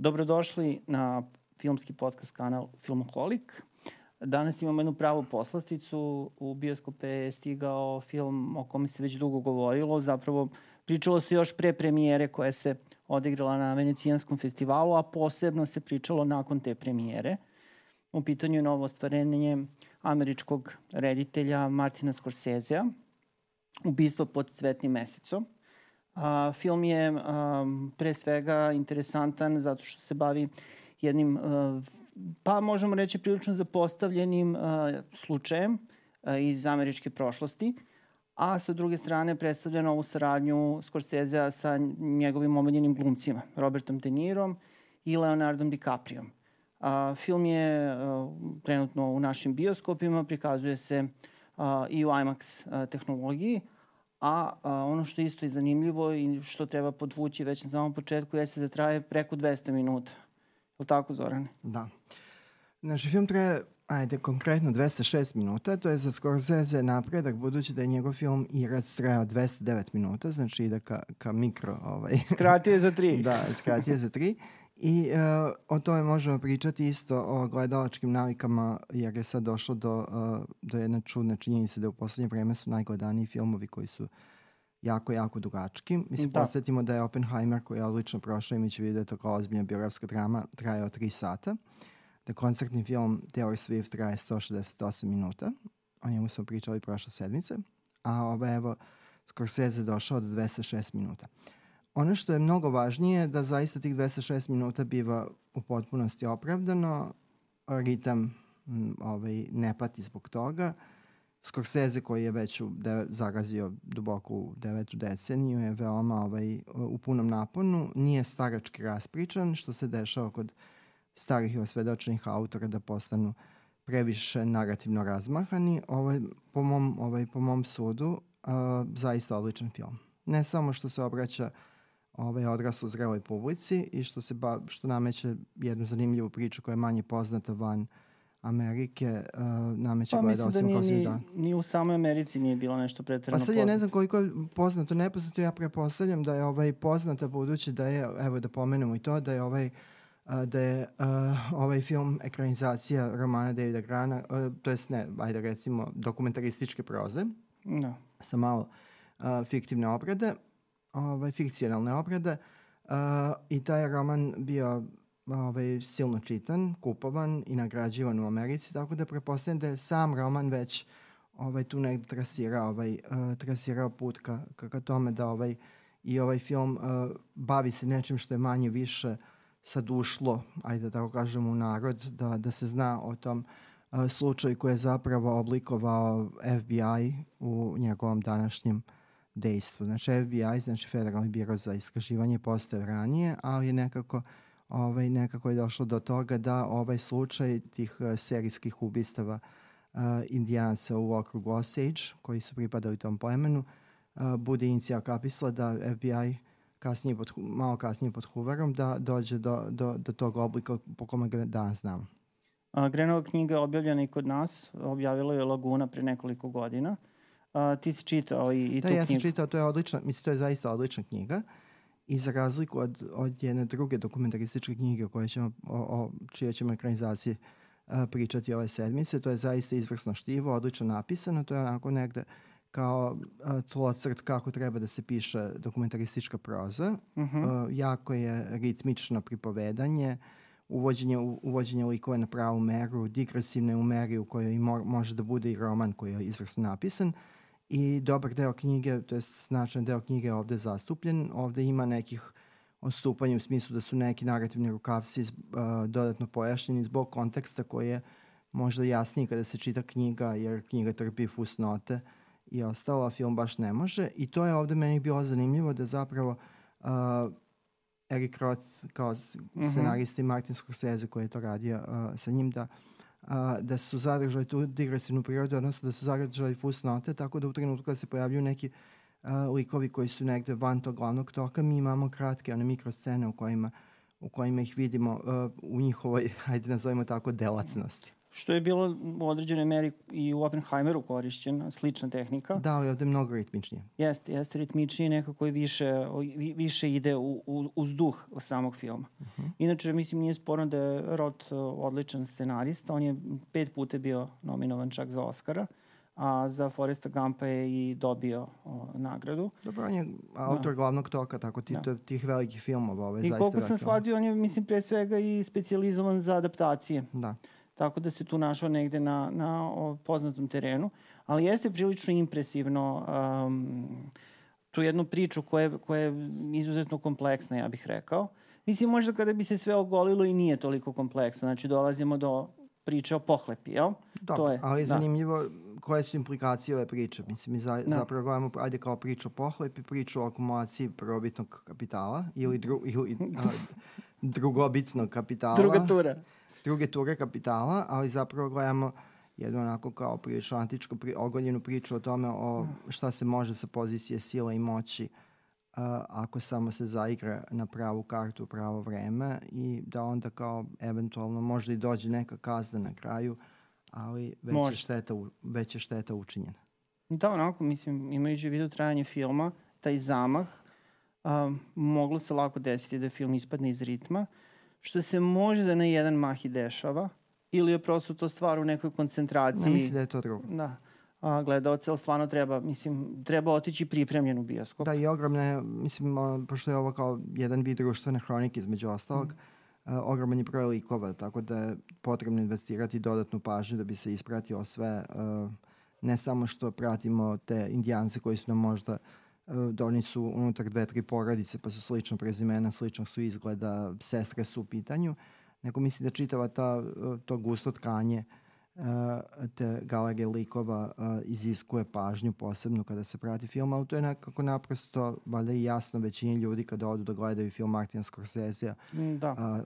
Dobrodošli na filmski podcast kanal Filmoholik. Danas imamo jednu pravu poslasticu. U bioskope je stigao film o kome se već dugo govorilo. Zapravo pričalo se još pre premijere koja se odigrala na Venecijanskom festivalu, a posebno se pričalo nakon te premijere. U pitanju je novo ostvarenje američkog reditelja Martina Scorsesea, Ubistvo pod cvetnim mesecom. A, film je a, pre svega interesantan zato što se bavi jednim, a, pa možemo reći prilično zapostavljenim a, slučajem a, iz američke prošlosti, a sa druge strane predstavlja novu saradnju Scorsesea sa njegovim omiljenim glumcima, Robertom De Nirom i Leonardom DiCaprio. A, film je a, trenutno u našim bioskopima, prikazuje se a, i u IMAX a, tehnologiji, a, a ono što je isto i zanimljivo i što treba podvući već na samom početku jeste da traje preko 200 minuta. Je li tako, Zorane? Da. Znači, film traje, ajde, konkretno 206 minuta, to je za Scorsese napredak, budući da je njegov film Irac trajao 209 minuta, znači ide ka, ka mikro... Ovaj. Skratio je za tri. da, skratio je za tri. I uh, o tome možemo pričati isto o gledalačkim navikama, jer je sad došlo do, uh, do jedne čudne činjenice da u poslednje vreme su najgledaniji filmovi koji su jako, jako dugački. Mislim, da. posjetimo da je Oppenheimer, koji je odlično prošao, imajući vidio to kao ozbiljna biografska drama, trajao 3 sata. Da koncertni film Taylor Swift traje 168 minuta. O njemu smo pričali prošle sedmice. A ovo, evo, Scorsese došao do 206 minuta. Ono što je mnogo važnije je da zaista tih 206 minuta biva u potpunosti opravdano, ritam ovaj, ne pati zbog toga. Scorsese koji je već u zagazio duboko u devetu deceniju je veoma ovaj, u punom naponu, nije starački raspričan, što se dešava kod starih i osvedočenih autora da postanu previše narativno razmahani. Ovaj, po, mom, ovaj, po mom sudu uh, zaista odličan film. Ne samo što se obraća uh, ovaj, odraslo zreloj publici i što, se ba, što nameće jednu zanimljivu priču koja je manje poznata van Amerike, uh, nameće pa, gledalcima da posljednjih dana. Ni u samoj Americi nije bilo nešto pretredno Pa sad ja ne znam koliko je poznato, nepoznato, ja prepostavljam da je ovaj poznata budući da je, evo da pomenemo i to, da je ovaj uh, da je uh, ovaj film ekranizacija romana Davida Grana, uh, to jest ne, ajde recimo dokumentarističke proze, Da. sa malo uh, fiktivne obrade ovaj, fikcionalne obrade uh, i taj roman bio ovaj, silno čitan, kupovan i nagrađivan u Americi, tako da prepostavljam da je sam roman već ovaj, tu negde trasirao, ovaj, uh, trasirao put ka, ka, ka tome da ovaj, i ovaj film uh, bavi se nečim što je manje više sad ušlo, ajde da tako kažemo, u narod, da, da se zna o tom uh, slučaju koji je zapravo oblikovao FBI u njegovom današnjem uh, dejstvu. Znači FBI, znači Federalni biro za istraživanje postoje ranije, ali nekako ovaj, nekako je došlo do toga da ovaj slučaj tih uh, serijskih ubistava uh, indijanca u okrugu Osage, koji su pripadali tom plemenu, uh, bude inicijal kapisla da FBI kasnije pod, malo kasnije pod Hooverom da dođe do, do, do tog oblika po kome ga danas znamo. Grenova knjiga je objavljena i kod nas, objavila je Laguna pre nekoliko godina. A, ti si čitao i, i da, tu ja knjigu. sam čitao, to je odlična, mislim, to je zaista odlična knjiga. I za razliku od, od jedne druge dokumentarističke knjige koje ćemo, o, o čije ćemo ekranizacije a, pričati ove sedmice, to je zaista izvrsno štivo, odlično napisano, to je onako negde kao a, tlocrt kako treba da se piše dokumentaristička proza. Uh Mhm. -huh. a, jako je ritmično pripovedanje, uvođenje, uvođenje likova na pravu meru, digresivne u meri u kojoj mo, može da bude i roman koji je izvrsno napisan i dobar deo knjige, to je značajan deo knjige je ovde zastupljen. Ovde ima nekih odstupanja u smislu da su neki narativni rukavci uh, dodatno pojašnjeni zbog konteksta koji je možda jasniji kada se čita knjiga, jer knjiga trpi fusnote i ostalo, a film baš ne može. I to je ovde meni bilo zanimljivo da zapravo uh, Eric Roth kao scenarista i Martin Scorsese koji je to radio uh, sa njim da a, da su zadržali tu digresivnu prirodu, odnosno da su zadržali fusnote, tako da u trenutku kada se pojavljuju neki a, likovi koji su negde van tog glavnog toka, mi imamo kratke one mikroscene u kojima, u kojima ih vidimo a, u njihovoj, hajde nazovimo tako, delatnosti. Što je bilo u određenoj meri i u Oppenheimeru korišćena, slična tehnika. Da, ali ovde je mnogo ritmičnije. Jeste, jeste ritmičnije, nekako je više, više ide u, u, uz duh samog filma. Uh mhm. -huh. Inače, mislim, nije sporno da je Roth odličan scenarista, on je pet puta bio nominovan čak za Oscara. A za Foresta Gampa je i dobio o, nagradu. Dobro, on je autor da. glavnog toka, tako ti, da. tih velikih filmova. Ovaj, I koliko sam shvatio, on je, mislim, pre svega i specializovan za adaptacije. Da. Tako da se tu našao negde na, na poznatom terenu. Ali jeste prilično impresivno um, tu jednu priču koja je, koja je izuzetno kompleksna, ja bih rekao. Mislim, možda kada bi se sve ogolilo i nije toliko kompleksno. Znači, dolazimo do priče o pohlepi, jel? Dobro, to je, ali je da. zanimljivo koje su implikacije ove priče. Mislim, mi za, da. zapravo gledamo, ajde kao priču o pohlepi, priču o akumulaciji prvobitnog kapitala ili, dru, ili a, drugobitnog kapitala. Druga tura. Druge ture kapitala, ali zapravo gledamo jednu onako kao prilično antičku, pri, ogoljenu priču o tome o šta se može sa pozicije sile i moći uh, ako samo se zaigra na pravu kartu u pravo vreme i da onda kao eventualno možda i dođe neka kazna na kraju, ali već je šteta, već je šteta učinjena. Da, onako, mislim, imajući vidu trajanje filma, taj zamah, um, moglo se lako desiti da film ispadne iz ritma, što se možda na jedan mah i dešava, ili je prosto to stvar u nekoj koncentraciji. Ne mislim da je to drugo. Da a, gledalce, ali stvarno treba, mislim, treba otići pripremljen u bioskop. Da, i ogromne, mislim, pošto je ovo kao jedan vid društvene hronike između ostalog, mm. uh, ogroman je broj likova, tako da je potrebno investirati dodatnu pažnju da bi se ispratio sve, uh, ne samo što pratimo te indijance koji su nam možda uh, da oni su unutar dve, tri porodice, pa su slično prezimena, slično su izgleda, sestre su u pitanju, nego mislim da čitava ta, to gusto tkanje uh, te galerije likova iziskuje pažnju posebno kada se prati film, ali to je nekako naprosto valjda i jasno većini ljudi kada odu da gledaju film Martina Scorsese mm, da.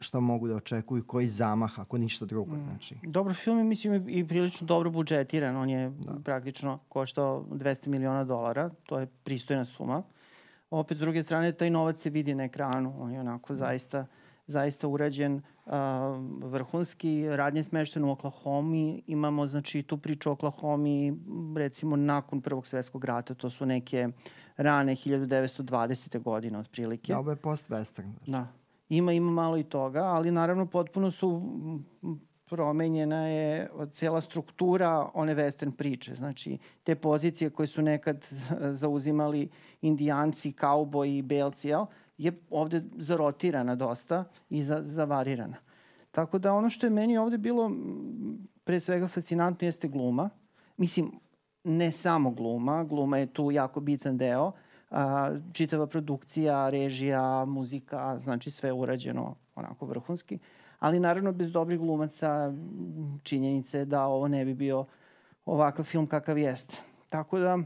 šta mogu da očekuju, koji zamah, ako ništa drugo. Mm. Znači. Dobro, film je mislim i prilično dobro budžetiran, on je da. praktično koštao 200 miliona dolara, to je pristojna suma. Opet, s druge strane, taj novac se vidi na ekranu, on je onako da. zaista zaista urađen vrhunski. Radnje smešten u Oklahoma. Imamo znači, tu priču o Oklahoma recimo nakon Prvog svetskog rata. To su neke rane 1920. godine otprilike. Da, ovo je post-western. Znači. Da. Ima, ima malo i toga, ali naravno potpuno su promenjena je cela struktura one western priče. Znači, te pozicije koje su nekad zauzimali indijanci, kauboji, belci, jel? Je ovde zarotirana dosta i za, zavarirana. Tako da ono što je meni ovde bilo pre svega fascinantno jeste gluma. Mislim, ne samo gluma, gluma je tu jako bitan deo, a, čitava produkcija, režija, muzika, znači sve urađeno onako vrhunski, ali naravno bez dobrih glumaca činjenice da ovo ne bi bio ovakav film kakav jeste. Tako da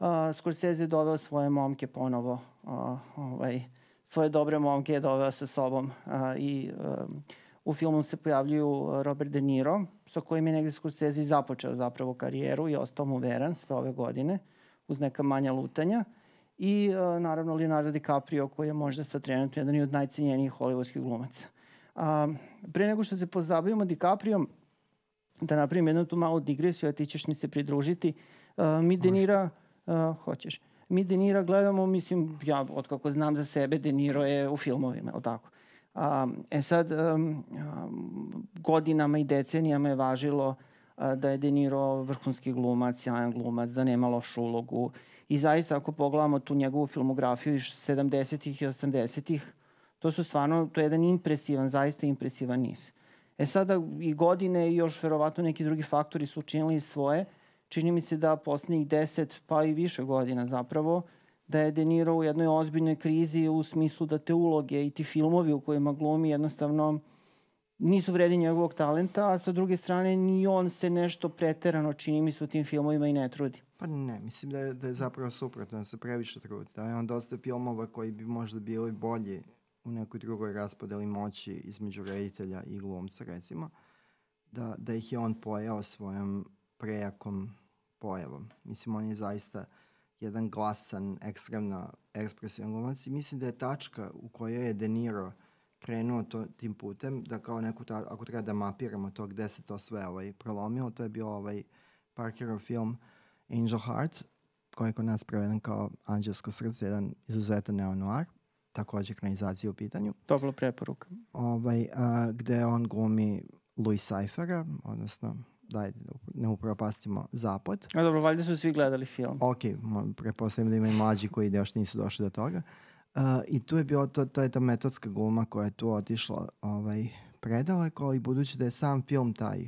a, Scorsese je doveo svoje momke ponovo a, ovaj, svoje dobre momke je doveo sa sobom a, i a, u filmu se pojavljuju Robert De Niro, sa kojim je negde Scorsese započeo zapravo karijeru i ostao mu veran sve ove godine, uz neka manja lutanja. I a, naravno Leonardo DiCaprio koji je možda sa trenutno jedan od najcenjenijih hollywoodskih glumaca. A, pre nego što se pozabavimo DiCaprio, da napravim jednu tu malu digresiju, a ti ćeš mi se pridružiti. A, mi De Niro, hoćeš mi De Niro gledamo, mislim, ja od kako znam za sebe, De Niro je u filmovima, je tako? A, e sad, um, godinama i decenijama je važilo a, da je De Niro vrhunski glumac, sjajan glumac, da nema lošu ulogu. I zaista, ako pogledamo tu njegovu filmografiju iz 70-ih i 80-ih, to su stvarno, to je jedan impresivan, zaista impresivan niz. E sada i godine i još verovatno neki drugi faktori su učinili svoje, čini mi se da poslednjih deset pa i više godina zapravo da je De Niro u jednoj ozbiljnoj krizi u smislu da te uloge i ti filmovi u kojima glumi jednostavno nisu vredi njegovog talenta, a sa druge strane ni on se nešto preterano čini mi se u tim filmovima i ne trudi. Pa ne, mislim da je, da je zapravo suprotno, da se previše trudi. Da je on dosta filmova koji bi možda bili bolji u nekoj drugoj raspodeli moći između reditelja i glumca, recimo, da, da ih je on pojao svojom prejakom pojavom. Mislim, on je zaista jedan glasan, ekstremno ekspresivan glumac i mislim da je tačka u kojoj je De Niro krenuo to, tim putem, da kao neku, ta, ako treba da mapiramo to gde se to sve ovaj, prolomilo, to je bio ovaj Parkerov film Angel Heart, koji je kod nas preveden kao Anđelsko srce, jedan izuzetan neo-noir, takođe ekranizacija u pitanju. Topla preporuka. Ovaj, a, gde on glumi Louis Cyphera, odnosno dajte, ne upropastimo zapad. A dobro, valjda su svi gledali film. Ok, prepostavljam da ima i mlađi koji još nisu došli do toga. Uh, I tu je bio, to, to je ta metodska gluma koja je tu otišla ovaj, predaleko i budući da je sam film taj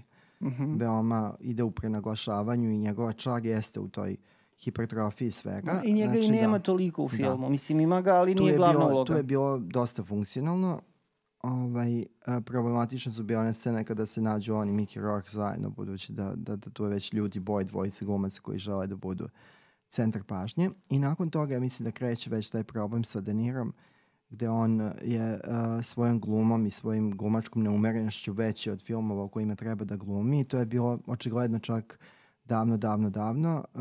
mm -hmm. veoma ide u prenaglašavanju i njegova čar jeste u toj hipertrofiji svega. Ma, I njega znači, i nema da, toliko u da. filmu. Da. Mislim, ima ga, ali tu nije glavna bio, uloga. Tu je bilo dosta funkcionalno. Ovaj, problematične su bile one scene kada se nađu oni Mickey Rourke zajedno, budući da, da, da tu je već ljudi boj dvojice glumaca koji žele da budu centar pažnje. I nakon toga ja mislim da kreće već taj problem sa Denirom, gde on je uh, svojom glumom i svojim glumačkom neumerenošću veći od filmova u kojima treba da glumi. I to je bilo očigledno čak davno, davno, davno. Uh,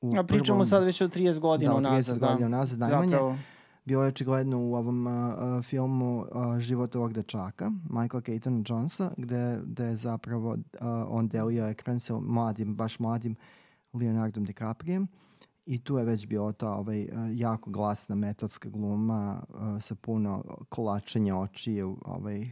u A pričamo prvom, sad već o 30 godina da, nazad. Da, 30 godina nazad, najmanje. Zapravo bio je očigledno u ovom uh, filmu uh, Život ovog dečaka, Michael Keaton Jonesa, gde, gde je zapravo uh, on delio ekran sa mladim, baš mladim Leonardom DiCaprijem. I tu je već bio ta ovaj, jako glasna metodska gluma uh, sa puno kolačenja oči, ovaj,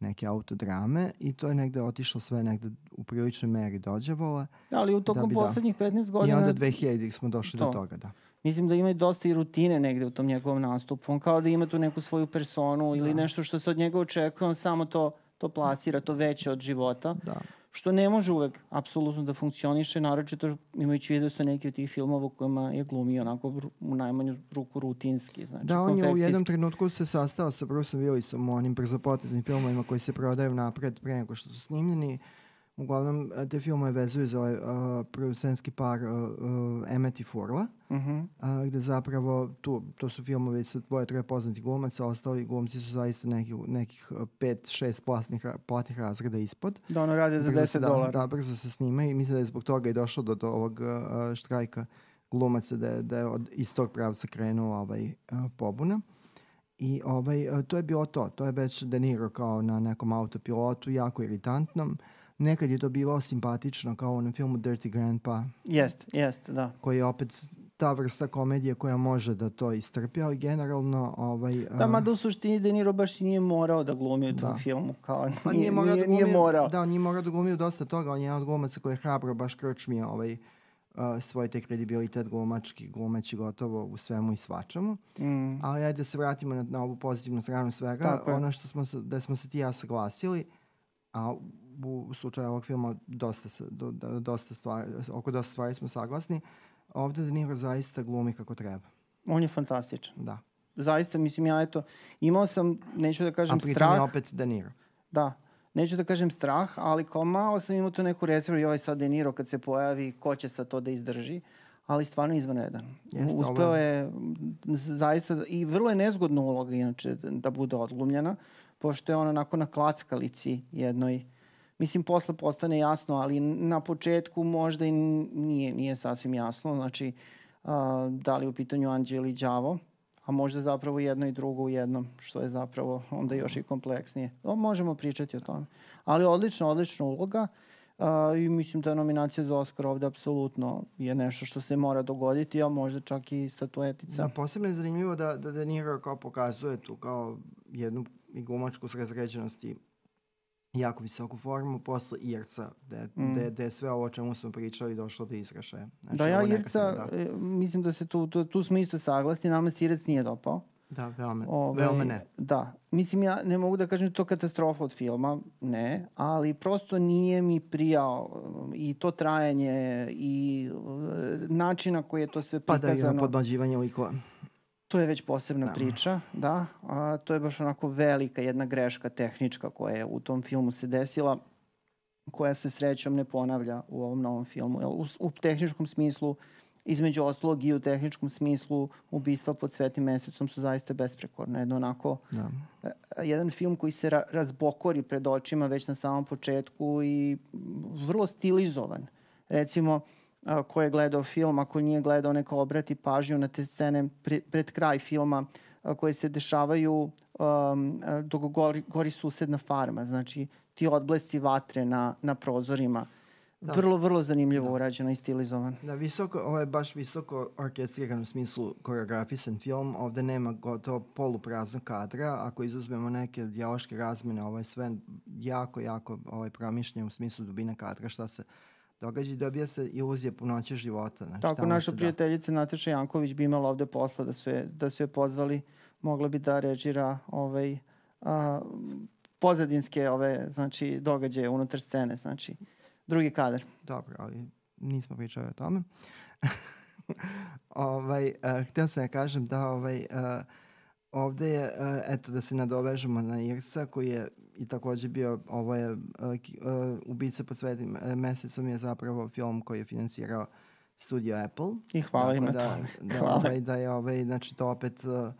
neke autodrame i to je negde otišlo sve negde u priličnoj meri dođevola. Ali u tokom da poslednjih da, 15 godina... I onda 2000 smo došli to. do toga, da mislim da ima i dosta i rutine negde u tom njegovom nastupu. On kao da ima tu neku svoju personu ili da. nešto što se od njega očekuje, on samo to, to plasira, to veće od života. Da. Što ne može uvek apsolutno da funkcioniše, naročito imajući vidio sa neki od tih filmova u kojima je glumio onako u najmanju ruku rutinski. Znači, da, on je u jednom trenutku se sastao sa Bruceom Willisom onim brzopoteznim filmovima koji se prodaju napred pre nego što su snimljeni. Uglavnom, te filmove vezuju za ovaj uh, producentski par uh, uh, Emmet i Furla, uh -huh. uh, gde zapravo tu, to su filmovi sa dvoje, troje poznatih glumaca, ostali glumci su zaista neki, nekih pet, šest platnih, platnih razreda ispod. Da, ono rade za 10 da, dolara. Da, brzo se snima i mislim da je zbog toga i došlo do, do ovog uh, štrajka glumaca, da je, da je od, iz tog pravca krenuo ovaj, uh, pobuna. I ovaj, uh, to je bilo to. To je već De Niro kao na nekom autopilotu, jako iritantnom. Uh, Nekad je to bivao simpatično, kao u onom filmu Dirty Grandpa. Jest, jest, da. Koji je opet ta vrsta komedije koja može da to istrpi, ali generalno... Ovaj, da, mada u suštini De Niro baš i nije morao da glumi u tom da. filmu. Kao, nije, nije, morao nije, da glumi, nije morao. Da, on nije morao da glumi u dosta toga. On je jedan od glumaca koji je hrabro baš krčmio ovaj, uh, svoj te kredibilitet glumački, glumeći gotovo u svemu i svačemu. Mm. Ali ajde da se vratimo na, na ovu pozitivnu stranu svega. Tako ono što smo da smo se ti ja saglasili, a u slučaju ovog filma dosta, do, dosta stvari, oko dosta stvari smo saglasni. Ovde De Niro zaista glumi kako treba. On je fantastičan. Da. Zaista, mislim, ja eto, imao sam, neću da kažem, strah. A pritom je opet De Niro. Da. Neću da kažem strah, ali kao malo sam imao tu neku rezervu i ovaj sad De Niro kad se pojavi, ko će sa to da izdrži ali stvarno izvanredan. Jeste, Uspeo je zaista i vrlo je nezgodna uloga inače da bude odglumljena, pošto je ona onako na klackalici jednoj Mislim, posle postane jasno, ali na početku možda i nije, nije sasvim jasno. Znači, a, da li u pitanju Anđeli i Đavo, a možda zapravo jedno i drugo u jednom, što je zapravo onda još i kompleksnije. O, možemo pričati o tome. Ali odlična, odlična uloga uh, i mislim da nominacija za Oscar ovde apsolutno je nešto što se mora dogoditi, a možda čak i statuetica. Da, posebno je zanimljivo da, da De Niro kao pokazuje tu kao jednu i glumačku srazređenost i jako visoku formu posle Irca, gde, mm. gde, gde sve ovo o čemu smo pričali došlo do izrašaja. Znači, da, ja Irca, da. Mislim da se tu, tu, tu smo isto saglasni, nama se Irac nije dopao. Da, veoma, Ove, veoma ne. Da, mislim ja ne mogu da kažem da to katastrofa od filma, ne, ali prosto nije mi prijao i to trajanje i e, načina koji je to sve prikazano. Pa da, i podmađivanje likova to je već posebna da. priča, da. A, to je baš onako velika jedna greška tehnička koja je u tom filmu se desila, koja se srećom ne ponavlja u ovom novom filmu. U, u tehničkom smislu, između ostalog i u tehničkom smislu, ubistva pod svetim mesecom su zaista besprekorne. Jedno onako, da. jedan film koji se ra razbokori pred očima već na samom početku i vrlo stilizovan. Recimo, ko je gledao film, ako nije gledao, neka obrati pažnju na te scene pre, pred kraj filma a, koje se dešavaju um, dok gori, gori susedna farma. Znači, ti odblesci vatre na, na prozorima. Da. Vrlo, vrlo zanimljivo da. urađeno i stilizovan. Da, visoko, ovo je baš visoko orkestriran u smislu koreografisan film. Ovde nema gotovo polupraznog kadra. Ako izuzmemo neke dijaloške razmene, ovo je sve jako, jako ovaj, promišljenje u smislu dubine kadra, šta se događa i dobija se iluzija punoće života. Znači, Tako, naša da. prijateljica da. Nataša Janković bi imala ovde posla da su je, da su je pozvali, mogla bi da režira ovaj, a, pozadinske ove, znači, događaje unutar scene, znači, drugi kadar. Dobro, ali nismo pričali o tome. ovaj, uh, htio sam ja da kažem da ovaj, uh, ovde je, uh, eto, da se nadovežemo na Irca, koji je i takođe bio, ovo je uh, uh, Ubica pod svetim mesecom je zapravo film koji je finansirao studio Apple. I hvala im na da, da, hvala. Ovaj, da je ovaj, znači to opet uh,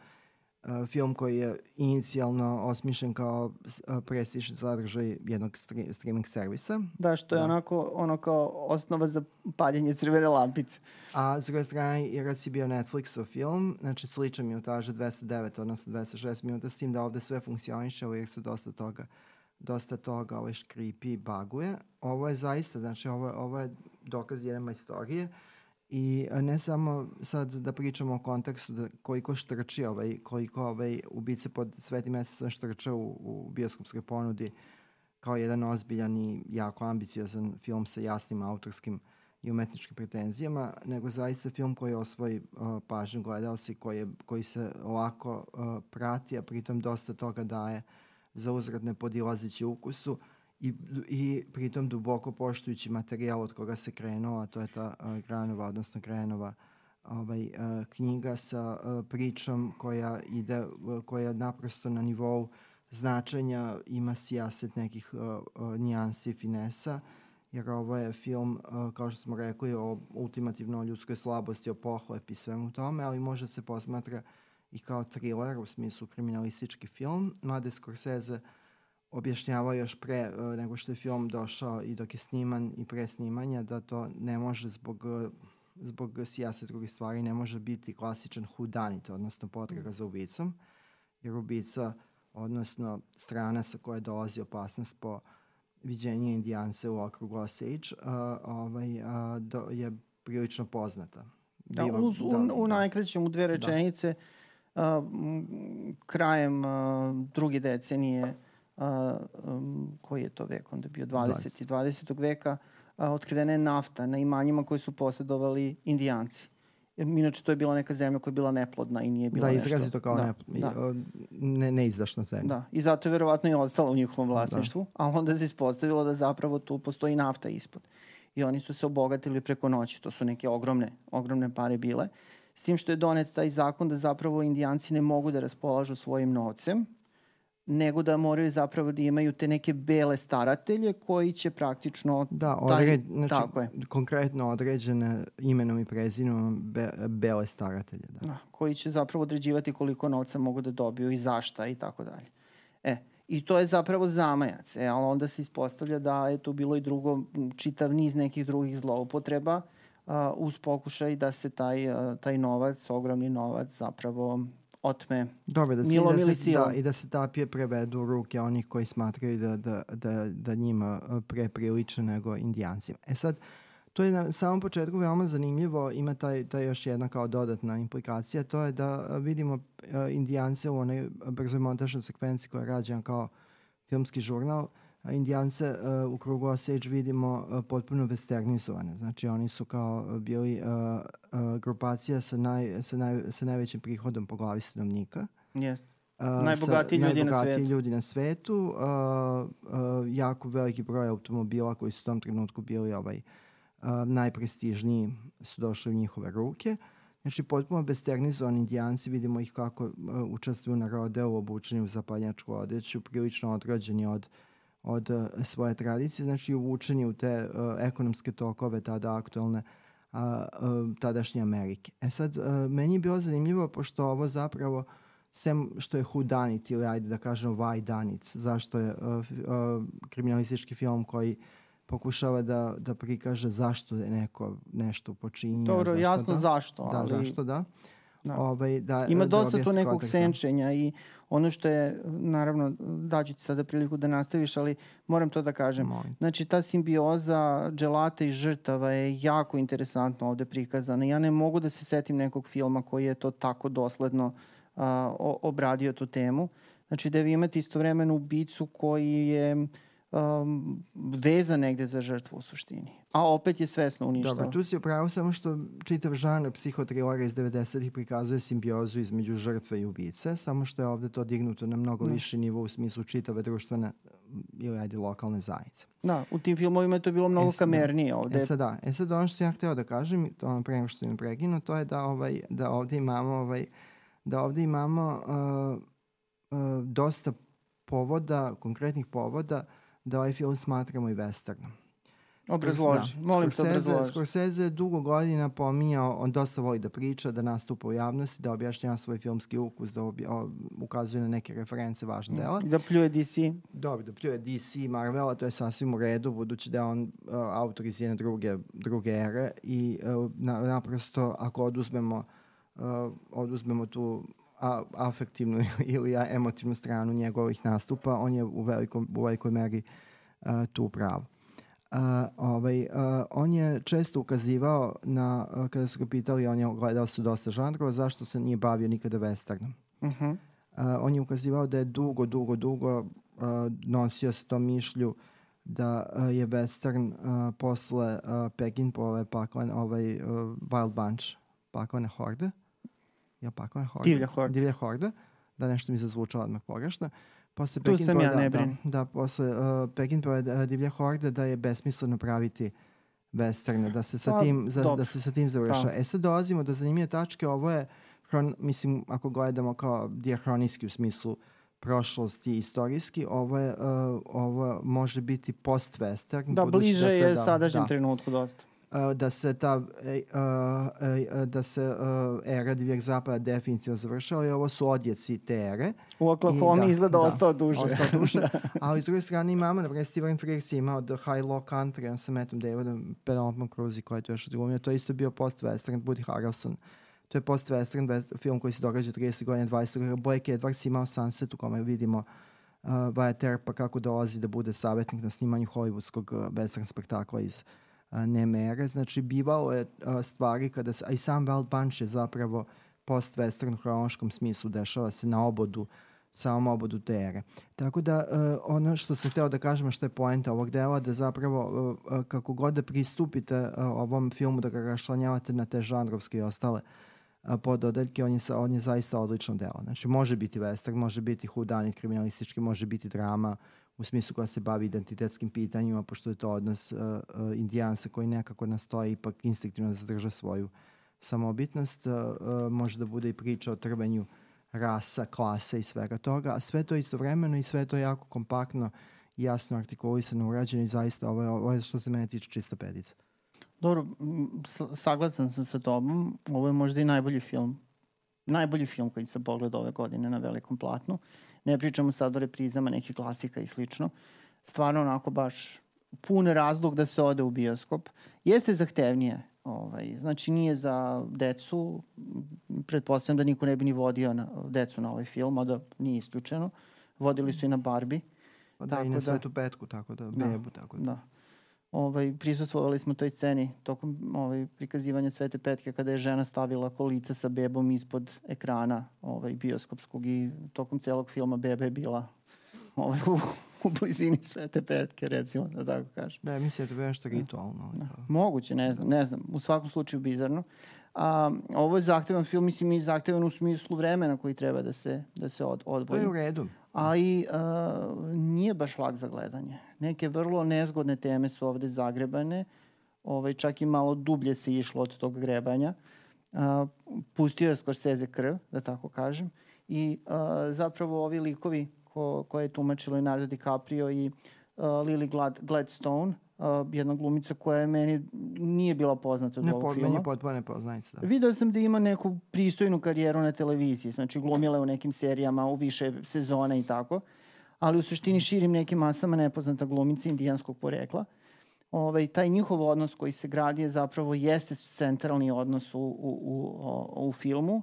film koji je inicijalno osmišljen kao uh, prestižni sadržaj jednog stri, streaming servisa. Da, što je da. onako ono kao osnova za paljenje crvene lampice. A s druge strane, Irac je bio Netflixov film, znači sličan minutaža 209, odnosno 206 minuta, s tim da ovde sve funkcioniše, uvijek su dosta toga dosta toga ovaj škripi i baguje. Ovo je zaista, znači ovo, ovo je dokaz jedne majstorije. Uh, I ne samo sad da pričamo o kontekstu da koliko štrči, ovaj, koliko ovaj, ubice pod svetim mesecom štrča u, u bioskopskoj ponudi kao jedan ozbiljan i jako ambiciozan film sa jasnim autorskim i umetničkim pretenzijama, nego zaista film koji osvoji uh, pažnju gledalci, koji, je, koji se lako uh, prati, a pritom dosta toga daje za uzrad ne podilazići ukusu i, i pritom duboko poštujući materijal od koga se krenuo, a to je ta uh, Granova, odnosno Granova ovaj, uh, knjiga sa uh, pričom koja ide, uh, koja naprosto na nivou značenja ima sijaset nekih uh, uh, nijansi finesa, jer ovo je film, uh, kao što smo rekli, o ultimativno ljudskoj slabosti, o pohlepi svemu tome, ali može se posmatra i kao thriller u smislu kriminalistički film. Mlade Scorsese uh, objašnjavao još pre uh, nego što je film došao i dok je sniman i pre snimanja da to ne može zbog uh, zbog sijasa drugih stvari ne može biti klasičan hudanit, odnosno potraga za ubicom, jer ubica, odnosno strana sa koje dolazi opasnost po viđenju indijanse u okrugu Osage, uh, ovaj, uh, do, je prilično poznata. Da, Biva, uz, da, u, u da, najkraćem, u dve da. rečenice, da. uh, krajem uh, druge decenije a, um, koji je to vek, onda bio 20. 20. 20. veka, a, otkrivena je nafta na imanjima koje su posjedovali indijanci. Inače, to je bila neka zemlja koja je bila neplodna i nije bila da, nešto. Da, izrazito kao da, neplodna. Da. Ne, neizdašna zemlja. Da, i zato je verovatno i ostala u njihovom da. vlasništvu, da. a onda se ispostavilo da zapravo tu postoji nafta ispod. I oni su se obogatili preko noći. To su neke ogromne, ogromne pare bile. S tim što je donet taj zakon da zapravo indijanci ne mogu da raspolažu svojim novcem, nego da moraju zapravo da imaju te neke bele staratelje koji će praktično... Da, odred, taj, znači, tako je. konkretno određene imenom i prezinom be, bele staratelje. Da. da. koji će zapravo određivati koliko novca mogu da dobiju i zašta i tako dalje. E, I to je zapravo zamajac, e, ali onda se ispostavlja da je tu bilo i drugo, čitav niz nekih drugih zloupotreba a, uz pokušaj da se taj, a, taj novac, ogromni novac zapravo otme Dobro, da se, milom da se, Da, I da se tapije prevedu u ruke onih koji smatraju da, da, da, da njima pre priliče nego indijancima. E sad, to je na samom početku veoma zanimljivo, ima taj, taj još jedna kao dodatna implikacija, to je da vidimo uh, indijance u onoj brzoj montažnoj sekvenciji koja je rađena kao filmski žurnal, uh, indijance uh, u krugu Osage vidimo uh, potpuno westernizovane. Znači oni su kao bili uh, uh, grupacija sa, naj, sa, naj, sa najvećim prihodom po glavi stanovnika. Jeste. Uh, najbogatiji ljudi na svetu. ljudi na svetu. Uh, uh, jako veliki broj automobila koji su u tom trenutku bili ovaj, uh, najprestižniji su došli u njihove ruke. Znači, potpuno westernizovani indijanci, vidimo ih kako uh, učestvuju na rodeu, obučeni u zapadnjačku odeću, prilično odrođeni od uh, od uh, svoje tradicije, znači uvučeni u te uh, ekonomske tokove tada aktualne uh, uh, tadašnje Amerike. E sad, uh, meni je bilo zanimljivo, pošto ovo zapravo, sem što je hudanit ili ajde da kažemo vajdanit, zašto je uh, uh, kriminalistički film koji pokušava da, da prikaže zašto je neko nešto počinio. Dobro, jasno da, zašto. Da, ali... zašto, da. Da. Ovaj, da, Ima da dosta tu objasni nekog kontekst. senčenja i ono što je, naravno, daću ti sada priliku da nastaviš, ali moram to da kažem. Molim. Znači, ta simbioza dželata i žrtava je jako interesantno ovde prikazana. Ja ne mogu da se setim nekog filma koji je to tako dosledno a, o, obradio tu temu. Znači, da vi imate istovremeno ubicu koji je um, vezan negde za žrtvu u suštini. A opet je svesno uništava. Dobro, tu si upravo samo što čitav žanr psihotrilera iz 90-ih prikazuje simbiozu između žrtve i ubice, samo što je ovde to dignuto na mnogo Da. viši nivo u smislu čitave društvene ili ajde lokalne zajednice. Da, u tim filmovima je to bilo mnogo E, sad, da. kamernije ovde. E sad da, e sad ono što ja hteo da kažem, to ono pre nego što sam prekinu, to je da, ovaj, da ovde imamo ovaj, da ovde imamo uh, uh, dosta povoda, konkretnih povoda da ovaj film smatramo i westernom. Obrazloži, molim te Scorsese, obrazloži. Scorsese je dugo godina pominjao, on dosta voli da priča, da nastupa u javnosti, da objašnjava svoj filmski ukus, da obja, o, ukazuje na neke reference važne dela. Da pljuje DC. Dobro, da pljuje DC, Marvel, a to je sasvim u redu, budući da je on uh, autor iz jedne druge, druge ere i uh, na, naprosto ako oduzmemo, uh, oduzmemo tu a, afektivnu ili a, emotivnu stranu njegovih nastupa, on je u, velikom, u velikoj meri uh, tu pravo. Uh, ovaj, uh, on je često ukazivao na, uh, kada su ga pitali, on je gledao su dosta žanrova, zašto se nije bavio nikada westernom. Uh -huh. Uh, on je ukazivao da je dugo, dugo, dugo uh, nosio se tom mišlju da uh, je western uh, posle uh, Peckinpahove paklene, ovaj uh, Wild Bunch, paklene horde. Ja paklene horde? Divlja horda. Divlja horda. Da nešto mi zazvučalo odmah pogrešno. Posle Tu sam Peckinpahove- ja, ne da, brini. da, da, posle uh, Peckinpahove uh, Divlja horda da je besmisleno praviti westerne, da se sa Pa, tim, za, da se sa tim završa. Da. E sad dolazimo do zanimljive tačke, ovo je hron, mislim, ako gledamo kao diahronijski u smislu prošlosti i istorijski, ovo, je, uh, ovo može biti post-western. Da, budući bliže se, je da, sadašnjem da, trenutku dosta. Da se ta e, e, da se era divljeg zapada definitivno završava i ovo su odjeci te ere. U Oklahoma I da, izgleda da, ostao duže. Ostao duže. Ali s druge strane imamo, na primjer, Steven Fricks je imao The High Law Country, on sa Mattom Davidom, Penelope Cruise koji je to još odglumio. To je isto bio post-western, Woody Harrelson. To je post-western west- film koji se događa 30 godina 20. Blake Edwards je imao Sunset u kome vidimo uh, Wyatt Earpa kako dolazi da bude savjetnik na snimanju hollywoodskog uh, western spektakla iz uh, Nemere. Znači, bivalo je stvari kada se, a i sam Wild Bunch je zapravo post-western hronološkom smislu dešava se na obodu samom obodu te ere. Tako da ono što sam hteo da kažem, što je poenta ovog dela, da zapravo kako god da pristupite ovom filmu, da ga rašlanjavate na te žanrovske i ostale pododeljke, on je, on je zaista odlično delo. Znači, može biti western, može biti hudanit kriminalistički, može biti drama u smislu koja se bavi identitetskim pitanjima, pošto je to odnos uh, uh, indijansa koji nekako nastoji ipak instinktivno da zadrža svoju samobitnost. Uh, uh, može da bude i priča o trvenju rasa, klase i svega toga, a sve to istovremeno i sve to jako kompaktno jasno artikulisano, urađeno i zaista ovo je, ovo je što se mene tiče čista pedica. Dobro, saglasan sam sa tobom. Ovo je možda i najbolji film. Najbolji film koji sam pogledao ove godine na velikom platnu. Ne pričamo sad o reprizama nekih klasika i slično. Stvarno onako baš pun razlog da se ode u bioskop. Jeste zahtevnije. Ovaj, znači nije za decu. Pretpostavljam da niko ne bi ni vodio na, decu na ovaj film, a da nije isključeno. Vodili su i na Barbie. Pa da, Tako i na da- svetu petku, tako da, Da, bebu, tako da. Da. Ovaj, prisustvovali smo toj sceni tokom ovaj, prikazivanja Svete Petke kada je žena stavila kolica sa bebom ispod ekrana ovaj, bioskopskog i tokom celog filma beba je bila ovaj, u, u blizini Svete Petke, recimo, da tako kažem. Da, mislim da je to nešto ritualno. Da. Moguće, ne znam, ne znam. U svakom slučaju bizarno. A, ovo je zahtevan film, mislim i zahtevan u smislu vremena koji treba da se, da se od, To odvoji je u redu. A i nije baš lak za gledanje. Neke vrlo nezgodne teme su ovde zagrebane, ovaj, čak i malo dublje se išlo od tog grebanja. Uh, pustio je Scorsese krv, da tako kažem, i uh, zapravo ovi likovi ko, koje je tumačilo Leonardo DiCaprio i uh, Lily Glad, Gladstone, uh, jedna glumica koja je meni nije bila poznata od Ne, ovog pod, filma. meni je potpuno nepoznanica. Da. Video sam da ima neku pristojnu karijeru na televiziji, znači glumila je u nekim serijama u više sezona i tako, ali u suštini širim nekim masama nepoznata glumica indijanskog porekla. Ovaj, taj njihov odnos koji se gradi je zapravo jeste centralni odnos u, u, u, u filmu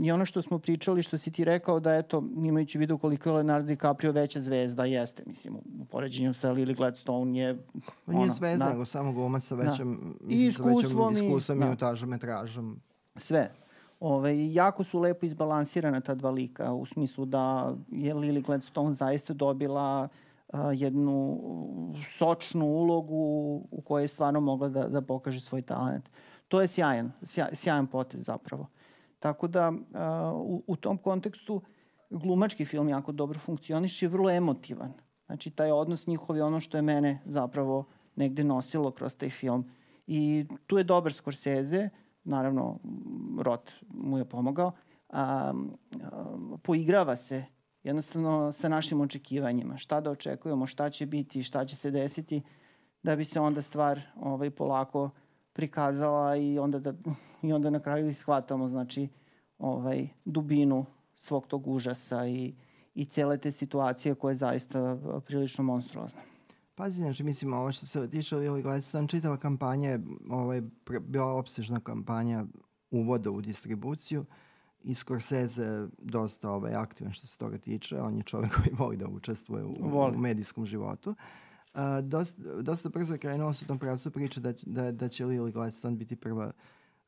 I ono što smo pričali, što si ti rekao da eto, imajući vidu koliko je Leonardo DiCaprio veća zvezda, jeste, mislim, u poređenju sa Lily Gladstone je... On nije zvezda, nego samo glumac sa većom, da. mislim, sa većom iskustvom, da. minutažom, metražom. Sve. Ove, jako su lepo izbalansirana ta dva lika, u smislu da je Lily Gladstone zaista dobila a, jednu sočnu ulogu u kojoj je stvarno mogla da, da pokaže svoj talent. To je sjajan, sjaj, sjajan potez zapravo. Tako da u, u tom kontekstu glumački film jako dobro funkcioniše i vrlo emotivan. Znači taj odnos njihov je ono što je mene zapravo negde nosilo kroz taj film. I tu je dobar Scorsese, naravno Rot mu je pomogao, a, a, poigrava se jednostavno sa našim očekivanjima. Šta da očekujemo, šta će biti, šta će se desiti, da bi se onda stvar ovaj, polako prikazala i onda, da, i onda na kraju ishvatamo znači, ovaj, dubinu svog tog užasa i, i cele te situacije koja je zaista prilično monstruozna. Pazi, znači, mislim, ovo što se tiče Lily Gladstone, čitava kampanja je ovaj, bila opsežna kampanja uvoda u distribuciju i Scorsese dosta ovaj, aktivan što se toga tiče. On je čovek koji voli da učestvuje u, voli. u medijskom životu. Uh, dosta, dosta brzo je krenuo u tom pravcu priča da, da, da će Lily Gladstone biti prva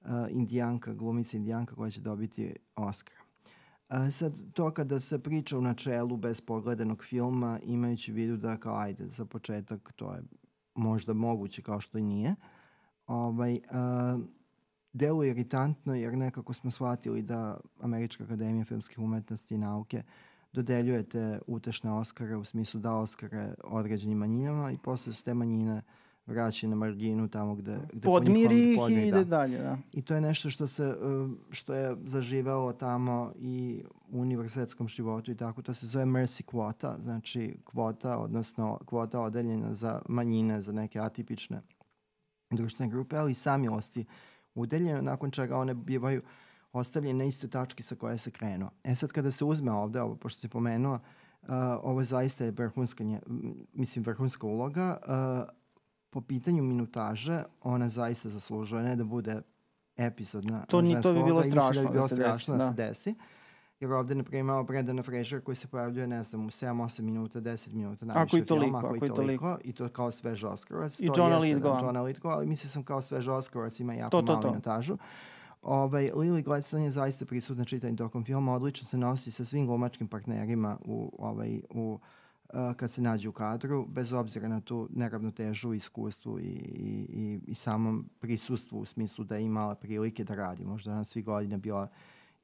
uh, indijanka, glumica indijanka koja će dobiti Oscar. A, sad, to kada se priča u načelu bez pogledanog filma, imajući vidu da kao, ajde, za početak to je možda moguće kao što i nije, ovaj, a, deluje iritantno jer nekako smo shvatili da Američka akademija filmskih umetnosti i nauke dodeljujete utešne Oscare u smislu da Oscare određenim manjinama i posle su te manjine uh, vraća na marginu tamo gde, gde podmiri ih i ide da. dalje. Da. I to je nešto što se uh, što je zaživelo tamo i u univerzitetskom životu i tako. To se zove mercy kvota, znači kvota, odnosno kvota odeljena za manjine, za neke atipične društvene grupe, ali i samilosti udeljene, nakon čega one bivaju ostavljene na istoj tački sa koje se krenuo. E sad kada se uzme ovde, ovo, pošto si pomenuo, uh, ovo zaista je vrhunska, mislim, vrhunska uloga, uh, po pitanju minutaže, ona zaista zaslužuje ne da bude epizodna to ni to bi bilo strašno da bi bilo da strašno da se desi. Jer ovde, na primjer, imamo Brendan Fraser koji se pojavljuje, ne znam, u 7-8 minuta, 10 minuta, najviše ako i toliko, filma, ako, ako i toliko, toliko, i to kao svež Oscarovac. I Johna Lithgow. Da, Johna Lithgow, ali mislim sam kao svež Oscarovac ima jako to, to, malu to. minutažu. Ovaj, Lily Gladstone je zaista prisutna čitanjem tokom filma, odlično se nosi sa svim glumačkim partnerima u, ovaj, u kad se nađe u kadru, bez obzira na tu neravnotežu, iskustvu i, i, i, i samom prisustvu u smislu da je imala prilike da radi. Možda na svih godina bila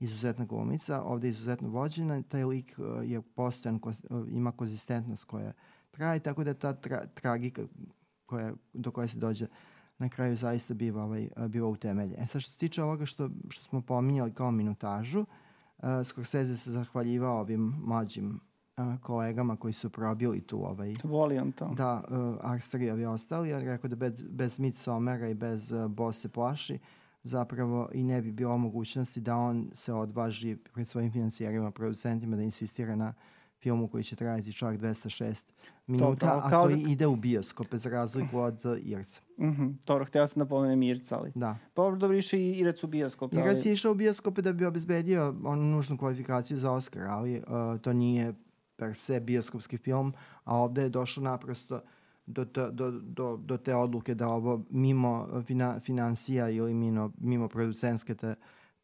izuzetna glumica, ovde je izuzetno vođena, taj lik je postojan, ima konzistentnost koja traje, tako da ta tra, tragika koja, do koje se dođe na kraju zaista biva, ovaj, biva utemelje. E sad što se tiče ovoga što, što smo pominjali kao minutažu, uh, Scorsese se zahvaljivao ovim mlađim kolegama koji su probili tu ovaj... Voli on to. Da, uh, Arstarijevi ostali, jer rekao da bez, bez Midsomera i bez uh, Boss se plaši, zapravo i ne bi bilo mogućnosti da on se odvaži pred svojim financijerima, producentima da insistira na filmu koji će trajati čak 206 minuta, a koji da... ide u bioskope za razliku od uh, Irca. Mm -hmm. Dobro, htio sam da pomenem Irca, ali... Da. Pa dobro, više i Irac u bioskope. Irac ali... je išao u bioskope da bi obezbedio onu nužnu kvalifikaciju za Oscar, ali uh, to nije per se bioskopski film, a ovde je došlo naprosto do, te, do, do, do te odluke da ovo mimo fina, financija ili mimo, mimo producenske te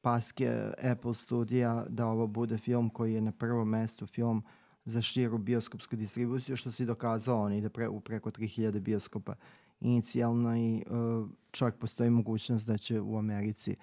paske Apple studija, da ovo bude film koji je na prvom mestu film za širu bioskopsku distribuciju, što se dokazalo, on ide pre, u preko 3000 bioskopa inicijalno i uh, čak postoji mogućnost da će u Americi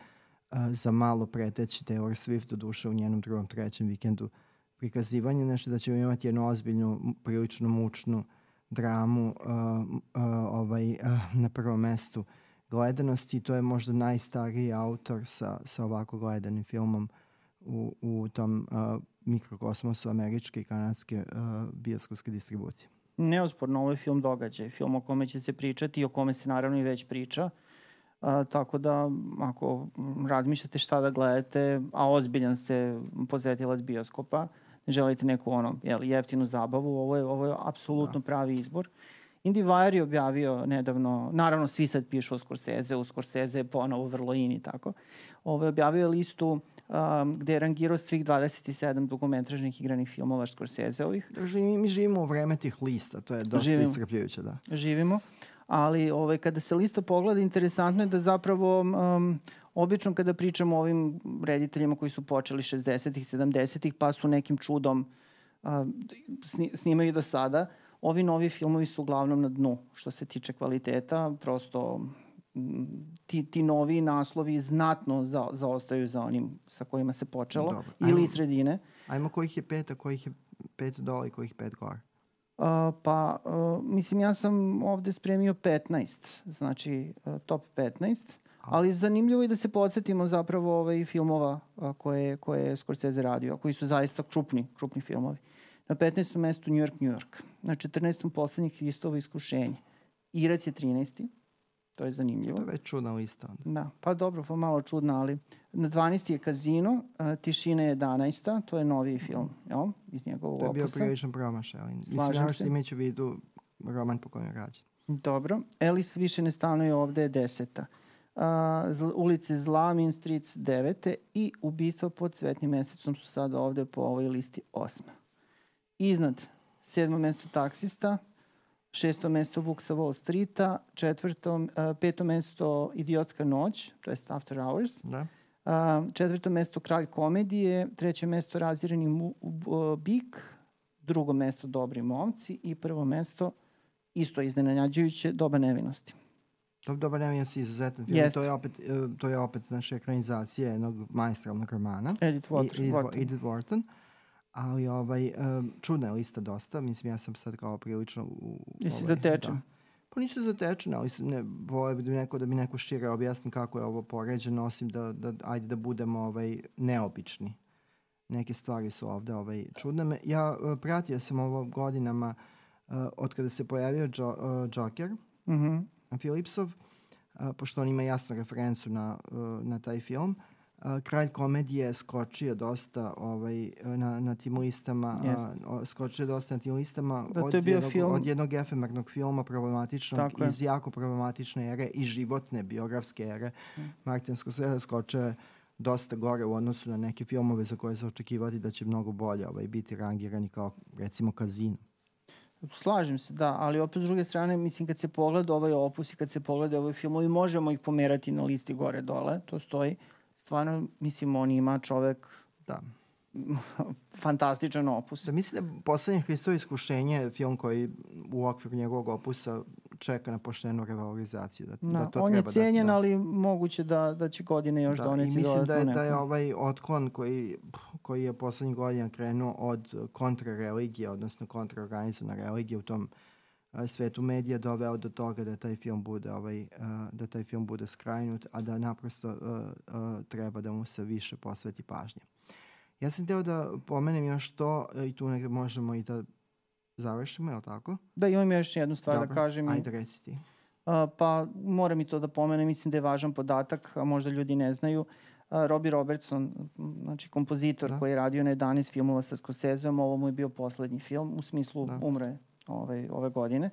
uh, za malo preteći Taylor Swift do duše u njenom drugom, trećem vikendu prikazivanje, nešto da ćemo imati jednu ozbiljnu, prilično mučnu dramu uh, uh, ovaj, uh, na prvom mestu gledanosti. To je možda najstariji autor sa, sa ovako gledanim filmom u, u tom uh, mikrokosmosu američke i kanadske uh, bioskopske distribucije. Neosporno, ovo je film događaj, film o kome će se pričati i o kome se naravno i već priča. Uh, tako da, ako razmišljate šta da gledate, a ozbiljan ste posetilac bioskopa, želite neku ono, jel, jeftinu zabavu, ovo je, ovo je apsolutno da. pravi izbor. IndieWire je objavio nedavno, naravno svi sad pišu o Scorsese, u Scorsese je ponovo vrlo in i tako. Ovo je objavio listu um, gde je rangirao svih 27 dugometražnih igranih filmova Scorsese-ovih. Mi, mi živimo u vreme tih lista, to je dosta živimo. iscrpljujuće, da. Živimo, ali ovaj, kada se lista pogleda, interesantno je da zapravo um, obično kada pričamo o ovim rediteljima koji su počeli 60-ih, 70-ih, pa su nekim čudom uh, snimaju do sada, ovi novi filmovi su uglavnom na dnu što se tiče kvaliteta, prosto ti, ti novi naslovi znatno za, zaostaju za onim sa kojima se počelo Dobro. ili ajmo, sredine. Ajmo kojih je pet, a kojih je pet dole i kojih pet gore? Uh, pa, uh, mislim, ja sam ovde spremio 15, znači uh, top 15, ali zanimljivo je da se podsjetimo zapravo ovaj filmova uh, koje, koje je Scorsese radio, koji su zaista krupni, krupni filmovi. Na 15. mestu New York, New York. Na 14. poslednjih Hristovo iskušenje. Irac je 13. To je zanimljivo. To je već čudna lista. Da, pa dobro, pa malo čudna, ali na 12. je Kazino, Tišina je 11. To je noviji film, jel? Iz njegovog opusa. To je bio prilično promašaj, ali mislim, ja što imajući u vidu roman po kojem je rađen. Dobro. Elis više ne stanuje ovde je deseta. A, zl, ulice Zla, Main Streets 9. i ubistva pod cvetnim mesecom su sada ovde po ovoj listi osma. Iznad sedmo mesto taksista, šesto mesto Vuk sa Wall Streeta, četvrto, uh, peto mesto Idiotska noć, to je After Hours, da. Uh, četvrto mesto Kralj komedije, treće mesto Razirani mu, uh, Bik, drugo mesto Dobri momci i prvo mesto isto iznenađujuće Doba nevinosti. Dob, Doba nevinosti je izuzetan film. Yes. To je opet, to je opet znači, ekranizacija jednog majstralnog romana. Edith, Water, Edith, Wharton. Edith Wharton. Ali ovaj, um, čudna je lista dosta. Mislim, ja sam sad kao prilično... U, Jesi ovaj, zatečen? Da. Pa nisu zatečen, ali ne, voje bi neko, da mi neko šire objasni kako je ovo poređeno, osim da, da ajde da budemo ovaj, neobični. Neke stvari su ovde ovaj, čudne. Me, ja uh, pratio sam ovo godinama uh, od kada se pojavio jo, uh, Joker, mm -hmm. Philipsov, uh, pošto on ima jasnu referencu na, uh, na taj film. Uh, kralj komedije je skočio dosta ovaj, na, na tim listama, a, skočio dosta na tim listama da, od, jednog, film... od jednog efemernog filma problematičnog Tako iz je. jako problematične ere i životne biografske ere. Mm. Martin Scorsese skočio je dosta gore u odnosu na neke filmove za koje se očekivati da će mnogo bolje ovaj, biti rangirani kao recimo Kazino. Slažem se, da, ali opet s druge strane, mislim, kad se pogleda ovaj opus i kad se pogleda ovaj filmovi, možemo ih pomerati na listi gore-dole, to stoji, stvarno, mislim, on ima čovek da fantastičan opus. Da mislim da poslednje Hristovo iskušenje je film koji u okviru njegovog opusa čeka na poštenu revalorizaciju. Da, da, da to on je da- cenjen, da, ali moguće da, da će godine još da, doneti i mislim da je, da je ovaj otklon koji, koji je poslednjih godina krenuo od kontrareligije, odnosno kontraorganizovane religije u tom svetu medija doveo do toga da taj film bude ovaj da taj film bude skrajnut, a da naprosto treba da mu se više posveti pažnje. Ja sam teo da pomenem još to i tu negde možemo i da završimo, je li tako? Da, imam još jednu stvar da Dobro, da kažem. Ajde, reci ti. Uh, pa moram i to da pomenem, mislim da je važan podatak, a možda ljudi ne znaju. Uh, Robbie Robertson, znači kompozitor da. koji je radio na 11 filmova sa Scorseseom, ovo mu je bio poslednji film, u smislu da. umre ovaj, ove godine.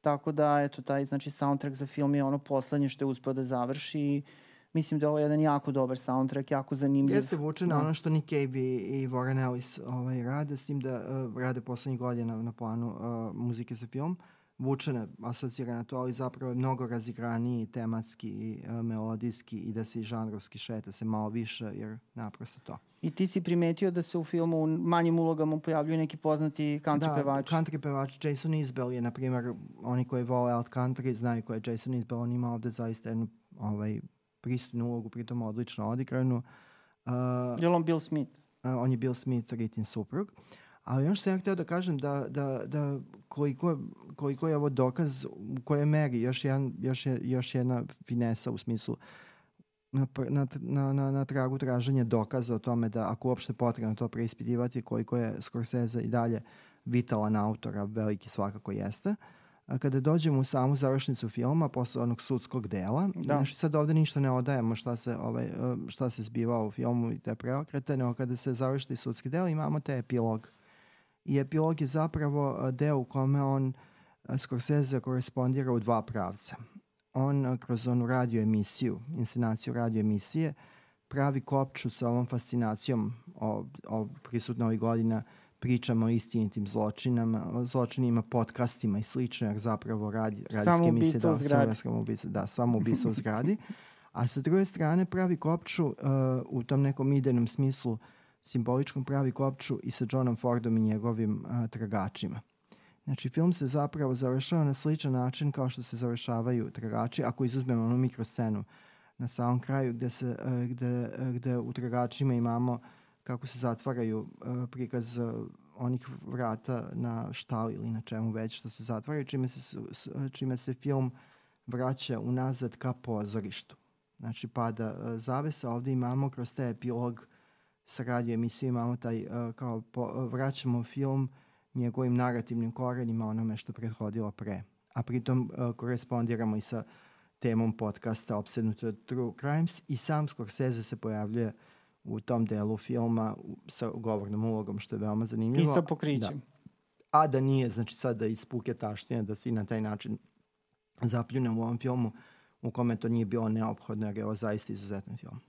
Tako da, eto, taj znači, soundtrack za film je ono poslednje što je uspeo da završi i mislim da je ovo jedan jako dobar soundtrack, jako zanimljiv. Jeste vuče na da. ono što Nick Cave i, i Warren Ellis ovaj, rade, s tim da uh, rade poslednjih godina na planu uh, muzike za film. Uh, vučene asocira na to, ali zapravo je mnogo razigraniji tematski i uh, melodijski i da se i žanrovski šeta se malo više, jer naprosto to. I ti si primetio da se u filmu u manjim ulogama pojavljuju neki poznati country da, pevači? Da, country pevač Jason Isbell je, na primjer, oni koji vole alt country znaju ko je Jason Isbell, on ima ovde zaista jednu ovaj, pristupnu ulogu, pritom odlično odigranu. Uh, je li on Bill Smith? Uh, on je Bill Smith, Ritin suprug. Ali ono što sam ja htio da kažem da, da, da koliko, koliko je ovo dokaz u kojoj meri još, jedan, još, je, još jedna finesa u smislu na, na, na, na, na tragu traženja dokaza o tome da ako uopšte potrebno to preispitivati koliko je Scorsese i dalje vitalan autor, a veliki svakako jeste. A kada dođemo u samu završnicu filma, posle onog sudskog dela, da. znači sad ovde ništa ne odajemo šta se, ovaj, šta se zbiva u filmu i te preokrete, nego kada se završi sudski deo imamo te epilog I epilog je zapravo deo u kome on Scorsese korespondira u dva pravca. On kroz onu radio emisiju, inscenaciju radio emisije, pravi kopču sa ovom fascinacijom o, o prisutno ovih godina pričama o istinitim zločinama, o zločinima, podcastima i slično, jer zapravo radi, radijske emisije da, samo ubica, da, samo ubica u zgradi. A sa druge strane pravi kopču uh, u tom nekom idejnom smislu simboličkom pravi kopču i sa Johnom Fordom i njegovim uh, tragačima. Znači, film se zapravo završava na sličan način kao što se završavaju tragači, ako izuzmemo onu mikroscenu na samom kraju gde, se, uh, gde, uh, gde u tragačima imamo kako se zatvaraju uh, prikaz uh, onih vrata na štali ili na čemu već što se zatvaraju, čime se, čime se film vraća unazad ka pozorištu. Znači pada uh, zavesa, ovde imamo kroz taj epilog sa radio emisije imamo taj, uh, kao po, vraćamo film njegovim narativnim korenima onome što prethodilo pre. A pritom uh, korespondiramo i sa temom podcasta Obsednuto True Crimes i sam Scorsese se pojavljuje u tom delu filma sa govornom ulogom, što je veoma zanimljivo. I sa pokrićem. Da. A da nije, znači sad da ispuke taštine, da si na taj način zapljune u ovom filmu u kome to nije bilo neophodno, jer je ovo zaista izuzetan film.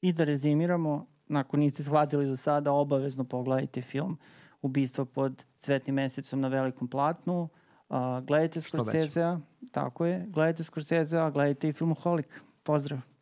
I da rezimiramo, nakon niste shvatili do sada, obavezno pogledajte film Ubistvo pod cvetnim mesecom na velikom platnu. Uh, gledajte Scorsese-a, tako je, gledajte Scorsese-a, gledajte i Filmoholik. Pozdrav!